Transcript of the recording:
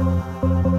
Música